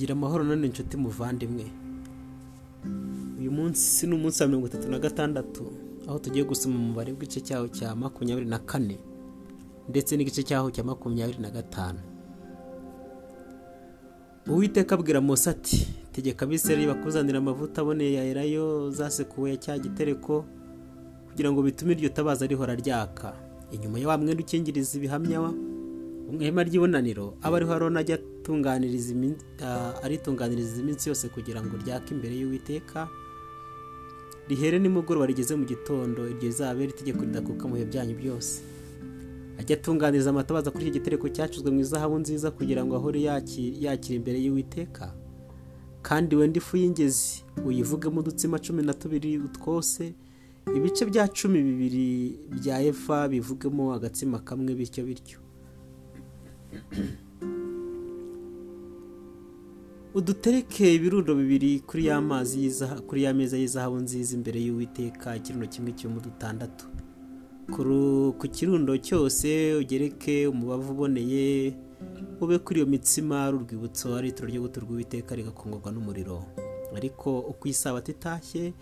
gira amahoro none inshuti muvandimwe. Uyu munsi ni umunsi wa mirongo itatu na gatandatu aho tugiye gusoma umubare w'igice cyaho cya makumyabiri na kane ndetse n'igice cyaho cya makumyabiri na gatanu. Uwiteka abwira Mose ati tegeka abisirayeli bakuzanira amavuta aboneye ya elayo zasekuwe ya cya gitereko kugira ngo bitume iryo tabaza rihora ryaka. Inyuma ya wa mwenda ukingiriza ibihamya mu ihema ry'ibonaniro aba ariho arona ajya aritunganiriza iminsi yose kugira ngo ryake imbere y'uwiteka rihere nimugoroba rigeze mu gitondo iryo rizabera itegeko ridakuka mu bihe byanyu byose. Ajya atunganiriza amatabaza kuri icyo gitereko cyacuzwe mu izahabu nziza kugira ngo ahore yaki- yakira imbere y'uwiteka. Kandi wenda ifu y'ingezi uyivugemo udutsima cumi na tubiri twose ibice bya cumi bibiri bya efa bivugemo agatsima kamwe bityo bityo. Udutereke ibirundo bibiri kuri ya mazi kuri ya meza y'izahabu nziza imbere y'uwiteka ikirundo kimwe kirimo dutandatu. Ku ru- ku kirundo cyose ugereke umubavu uboneye ube kuri iyo mitsima ari urwibutso ari ituro ryo guturwa uwiteka rigakongorwa n'umuriro. Ariko uko isabato itashye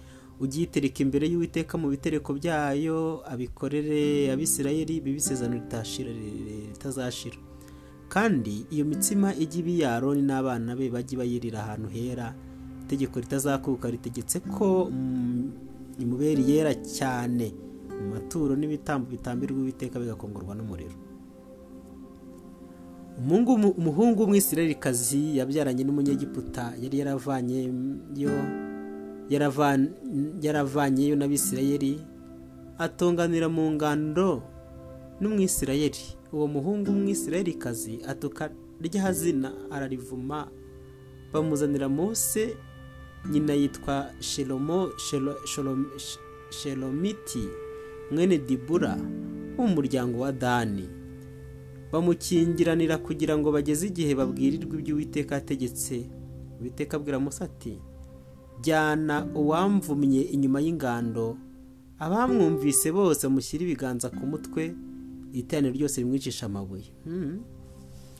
ujye uyitereka imbere y'uwiteka mu bitereko byayo abikorere abisirayeli bibisezerano ritashira ritazashira. Kandi iyo mitsima ijye iba iya aroni n'abana be bajye bayirira ahantu hera. Itegeko ritazakuka ritegetse ko mm, imubera yera cyane. Mu maturo n'ibitambo bitambirwa uwiteka bigakongorwa n'umuriro. Umuhungu w'umwisirayelikazi yabyaranye n'umunyegiputa. Yari yaravanyeyo yaravan- yaravanyeyo n'abisirayeli. Atonganira mu ngando n'umwisirayeli. Uwo muhungu w'umwisirayelikazi atuka rya zina ararivuma bamuzanira mose nyina yitwa shelomiti mwene dibura wo mu muryango wa dani. Bamukingiranira kugira ngo bageze igihe babwirirwe ibyo uwiteka yategetse. Uwiteka abwira mose ati jyana uwamvumye inyuma y'ingando abamwumvise bose bamushyire ibiganza ku mutwe iteraniro ryose rimwicisha amabuye. Hmm.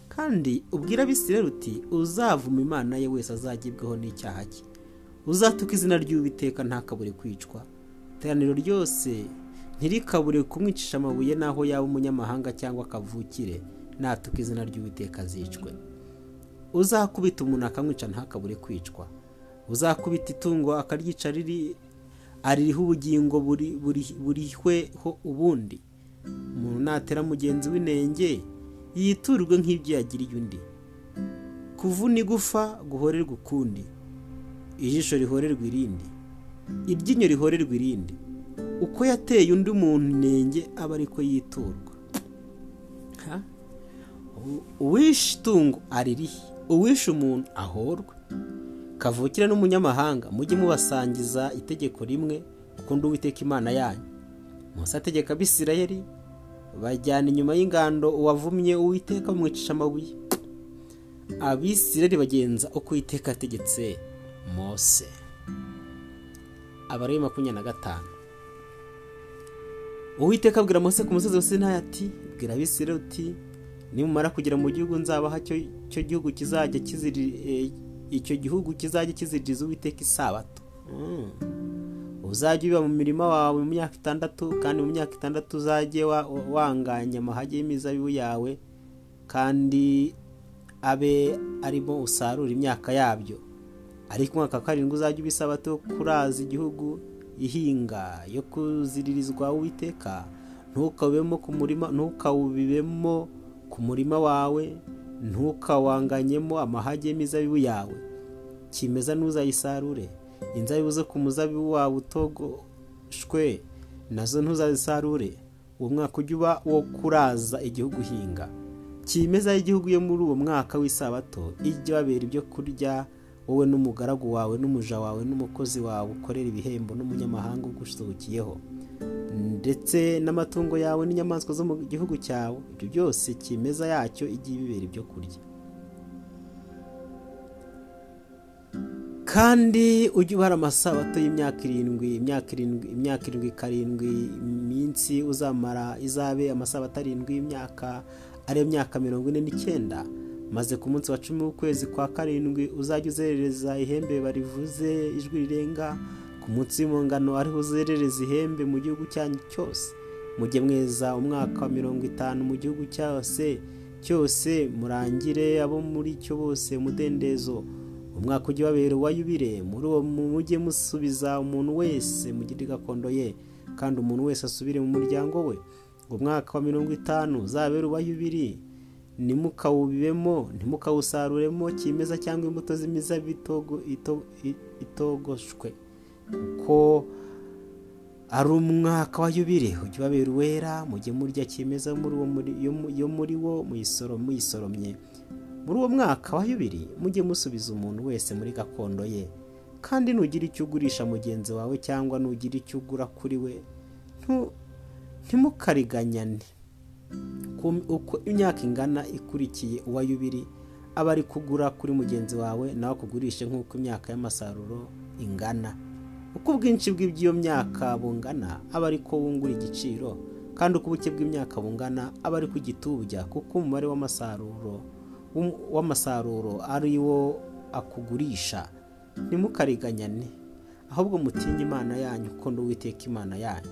kandi ubwira abisirayeli uti uzavuma imana ye wese azagibweho n'icyaha cye. Uzatuka izina ry'uwiteka ntakabure kwicwa. Iteraniro ryose ntirikabure kumwicisha amabuye n'aho yaba umunyamahanga cyangwa akavukire natuka izina ry'uwiteka azicwe uzakubita umuntu akamwica ntakabure kwicwa. Uzakubita itungo akaryica riri aririho ubugingo buri- buri- burihweho ubundi. Umuntu natera mugenzi w'inenge yiturwe nk'ibyo yagiriye undi. Kuvuna igufa guhorerwa ukundi. Ijisho rihorerwa irindi. Iryinyo rihorerwa irindi. Uko yateye undi muntu inenge aba ariko yiturwa. Uwishe itungo aririhe uwishe umuntu ahorwe? Kavukire n'umunyamahanga mujye mubasangiza itegeko rimwe ukunda uwiteka imana yanyu. Mose ategeka abisirayeli bajyana inyuma y'ingando uwavumye uwiteka bamwicisha amabuye. Abisirayeli bagenza uko uwiteka yategetse mose. Abareyi makumyabiri na gatanu. Uwiteka abwira mose ku musozi wa sinayi ati bwira abisirayeli uti nimumara kugera mu gihugu nzabaha cyo cyo gihugu kizajya kiziri eh, icyo gihugu kizajya kiziririza uwiteka isabato. Uzajya ubiba mu mirima wawe mu myaka itandatu kandi mu myaka itandatu uzajye wa- wanganya amahage y'imizabibu yawe kandi abe arimo usarura imyaka yabyo. Ariko umwaka wa karindwi uzajya uba isabato yo kuraza igihugu ihinga yo kuziririzwa uwiteka. Ntukawubemo ku murima ntukawubibemo ku murima wawe ntukawanganyemo amahage y'imizabibu yawe. Kimeza ntuzayisarure inzabibu zo ku muzabibu wawe utogoshwe na zo ntuzazisarure. Uwo mwaka ujya uba wo kuraza igihugu uhinga. Kimeza y'igihugu yo muri uwo mwaka w'isabato ijya babera ibyo kurya wowe n'umugaragu wawe n'umuja wawe n'umukozi wawe ukorera ibihembo n'umunyamahanga ugusuhukiyeho ndetse n'amatungo yawe n'inyamaswa zo mu gihugu cyawe ibyo byose kimeza yacyo ijya ibibera ibyo kurya. Kandi ujye ubara amasabato y'imyaka irindwi imyaka irindwi imyaka irindwi karindwi iminsi uzamara izabe amasabato arindwi y'imyaka ariyo myaka mirongo ine n'icyenda maze ku munsi wa cumi w'ukwezi kwa karindwi uzajya uzerereza ihembe barivuze ijwi rirenga ku munsi w'impongano ariho uzerereza ihembe mu gihugu cyanyu cyose. Mujye mweza umwaka wa mirongo itanu mu gihugu cyose cyose murangire abo muri cyo bose umudendezo umwaka ujya ubabera uwa yubire muri uwo mujye musubiza umuntu wese mugire gakondo ye kandi umuntu wese asubire mu muryango we. Ngo umwaka wa mirongo itanu uzabere uwa yubiri ntimukawubibemo ntimukawusaruremo kimeza cyangwa imbuto z'imizabibu itogoshwe. Kuko ari umwaka wa yubire ujya ubabera uwera mujye murya kimeza yo muri wo muyisoromye. Muri uwo mwaka wa yubiri mujye musubiza umuntu wese muri gakondo ye. Kandi nugira icyo ugurisha mugenzi wawe cyangwa nugira icyo ugura kuri we ntimukariganyane. Uko imyaka ingana ikurikiye uwa yubiri aba ari kugura kuri mugenzi wawe nawe akugurishe nk'uko imyaka y'amasaruro ingana. Uko ubwinshi bw'iby'iyo myaka bungana aba ari ko wungura igiciro. Kandi uko ubuke bw'imyaka bungana aba ari kugitubya kuko umubare w'amasaruro w'amasaruro ari wo akugurisha. Ntimukariganyane ahubwo mutinye imana yanyu ukunda uwiteka imana yanyu.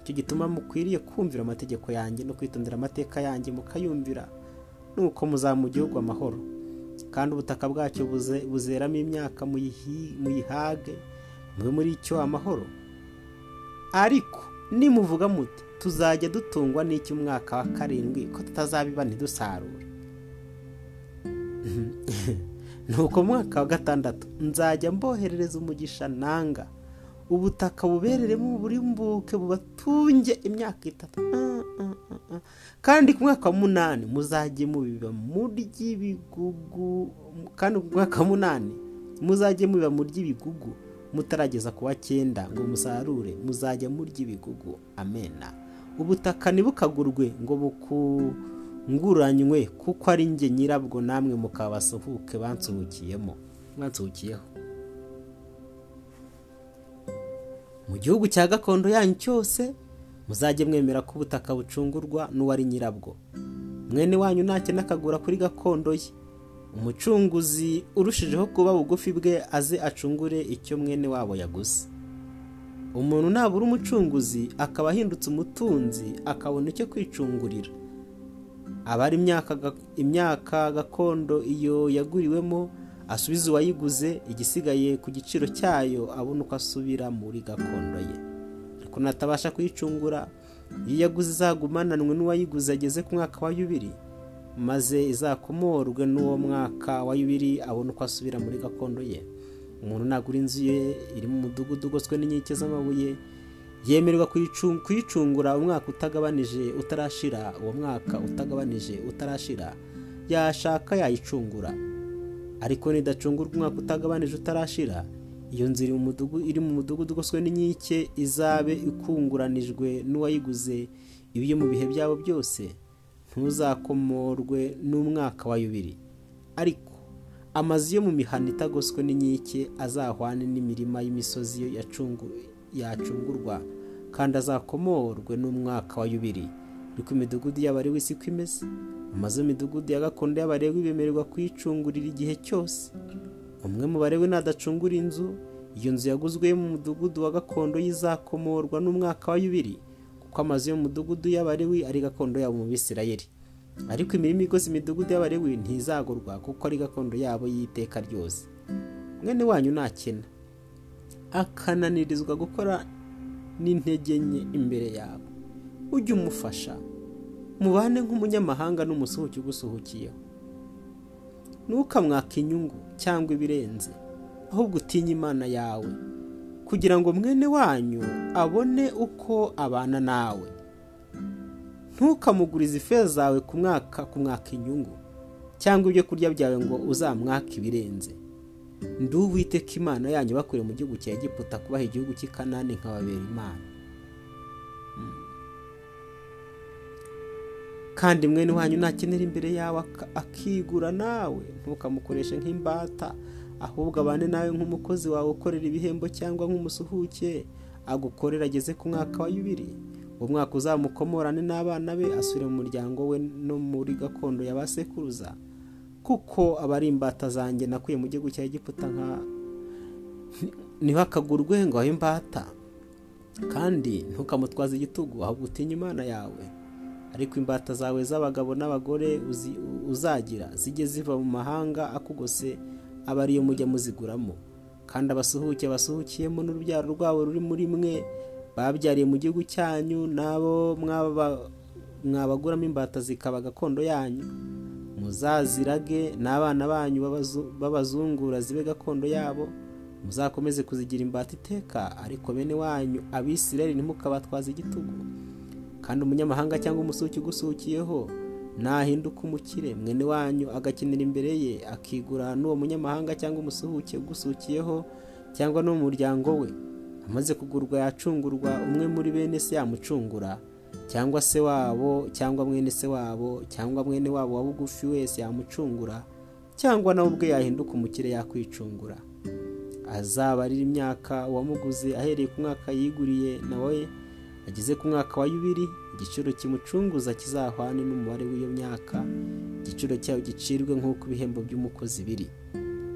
Icyo gituma mukwiriye kumvira amategeko yanjye no kwitondera amateka yanjye mukayumvira nuko muzaba mu gihugu amahoro. Kandi ubutaka bwacyo buzeramo imyaka muyihage mube muri cyo amahoro. Ariko nimuvuga muti tuzajya dutungwa n'icy'umwaka wa karindwi ko tutazabiba ntidusarure? nuko mwaka wa gatandatu nzajya mboherereza umugisha nanga. Ubutaka bubereremo uburimbuke bubatunge imyaka itatu. Kandi ku mwaka wa munani muzajye mubiba murya ibigugu kandi ku mwaka wa munani muzajye mubiba murya ibigugu mutarageza ku wa cyenda ngo musarure muzajya murya ibigugu amena ubutaka ntibukagurwe ngo bukunguranywe kuko ari njye nyirabwo namwe mukabasuhuke bansuhukiyemo mwansuhukiyeho mu gihugu cya gakondo yanyu cyose muzajye mwemera ko ubutaka bucungurwa n'uwari nyirabwo. Mwene wanyu ntakena akagura kuri gakondo ye. Umucunguzi urushijeho kuba bugufi bwe aze acungure icyo mwene wabo yaguze. Umuntu nabura umucunguzi akaba ahindutse umutunzi akabona icyo kwicungurira. Aba ari imyaka gakondo iyo yaguriwemo asubiza uwayiguze igisigaye ku giciro cyayo abona uko asubira muri gakondo ye. Ariko natabasha kuyicungura iyo yaguze izagumananwe n'uwayiguze ageze ku mwaka wa yubiri maze izakomorwe n'uwo mwaka wa yubiri abona uko asubira muri gakondo ye. Umuntu nagura inzu ye iri mu mudugudu ugoswe n'inkike z'amabuye yemererwa kuyicungura umwaka utagabanije utarashira uwo mwaka utagabanije utarashira yashaka yayicungura. Ariko nidacungurwa umwaka utagabanije utarashira iyo nzu iri mu mudugudu ugoswe n'inkike izabe ikunguranijwe n'uwayiguze ibyo mu bihe byabo byose ntuzakomorwe n'umwaka wa yubiri. Ariko amazu yo mu mihanda itagoswe n'inkike azahwane n'imirima y'imisozi yacungurwa kandi azakomorwe n'umwaka wa yubiri. Ariko imidugudu y'abarewi siko imeze amazu y'imidugudu ya gakondo y'abarewi bemererwa kuyicungurira igihe cyose. Umwe mu barewi nadacungura inzu iyo nzu yaguzwe mu mudugudu wa gakondo yizakomorwa n'umwaka wa yubiri kuko amazu yo mu mudugudu y'abarewi ari gakondo yabo mu bisirayeri ariko imirimo igoze imidugudu y'abarewi ntizagurwa kuko ari gakondo yabo y'iteka ryose. Mwene wanyu nakena. Akananirizwa gukora n'intege nke imbere yawe ujye umufasha mubane nk'umunyamahanga n'umusuhuke ugusuhukiyeho ntukamwaka inyungu cyangwa ibirenze ahubwo utinye imana yawe kugira ngo mwene wanyu abone uko abana nawe. Ntukamugurize ifeza zawe ku mwaka kumwaka inyungu cyangwa ibyo kurya byawe ngo uzamwake ibirenze. Nduwiteka imana yanyu bakure mu gihugu cya Egiputa kubaha igihugu cy'i Kanani nkababera imana. Kandi mwene wanyu nakenera imbere yawe akigura nawe. Ntukamukoreshe nk'imbata ahubwo abane nawe nk'umukozi wawe ukorera ibihembo cyangwa nk'umusuhuke. Agukorera ageze ku mwaka wa yubiri uwo mwaka uzamukomorane n'abana be asubire mu muryango we no muri gakondo ya ba sekuruza. Kuko aba ari imbata zanjye nakuye mu gihugu cya egiputa nka ntihakagurwe ngo aho imbata kandi ntukamutwaze igitugu ahubwo utinye imana yawe. Ariko imbata zawe z'abagabo n'abagore uzagira zijye ziva mu mahanga akugose aba ariyo mujya muziguramo. Kandi abasuhuke basuhukiyemo n'urubyaro rwabo ruri muri mwe babyariye mu gihugu cyanyu n'abo mwabaguramo imbata zikaba gakondo yanyu. Muzazirage n'abana banyu b'abazungura zibe gakondo yabo muzakomeze kuzigira imbata iteka ariko bene wanyu abisirayeli ntimukabatwaze igitugu. Kandi umunyamahanga cyangwa umusuki ugusukiyeho nahinduka umukire. Mwene wanyu agakenera imbere ye akigura n'uwo munyamahanga cyangwa umusuhuke ugusukiyeho cyangwa no mu muryango we. Amaze kugurwa yacungurwa umwe muri bene se yamucungura cyangwa se wabo cyangwa mwene se wabo cyangwa mwene wabo wa bugufi wese yamucungura cyangwa nawe ubwe yahinduka umukire yakwicungura. Azabarira imyaka uwamuguze ahereye ku mwaka yiguriye nawe ageze ku mwaka wa yubiri igiciro kimucunguza kizahwane n'umubare w'iyo myaka igiciro cyayo gicirwe nk'uko ibihembo by'umukozi biri.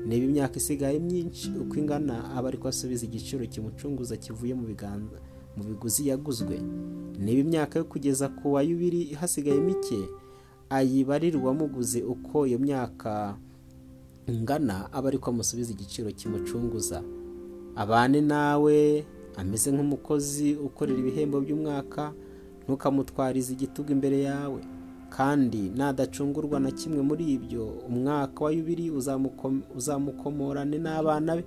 Niba imyaka isigaye myinshi uko ingana aba ariko asubiza igiciro kimucunguza kivuye mu biganza mu biguzi yaguzwe. Niba imyaka yo kugeza ku wa yubiri hasigaye mike ayibarira uwamuguze uko iyo myaka ingana aba ariko amusubiza igiciro kimucunguza. Abane nawe ameze nk'umukozi ukorera ibihembo by'umwaka ntukamutwarize igitugu imbere yawe. Kandi nadacungurwa na kimwe muri ibyo umwaka wa yubiri uzamukomorane n'abana be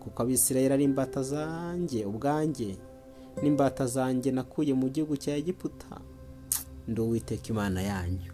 kuko abisirayeli ari imbata zanjye ubwanjye. n'imbata zanjye nakuye mu gihugu cya egiputa. Ndi uwiteka imana yanyu.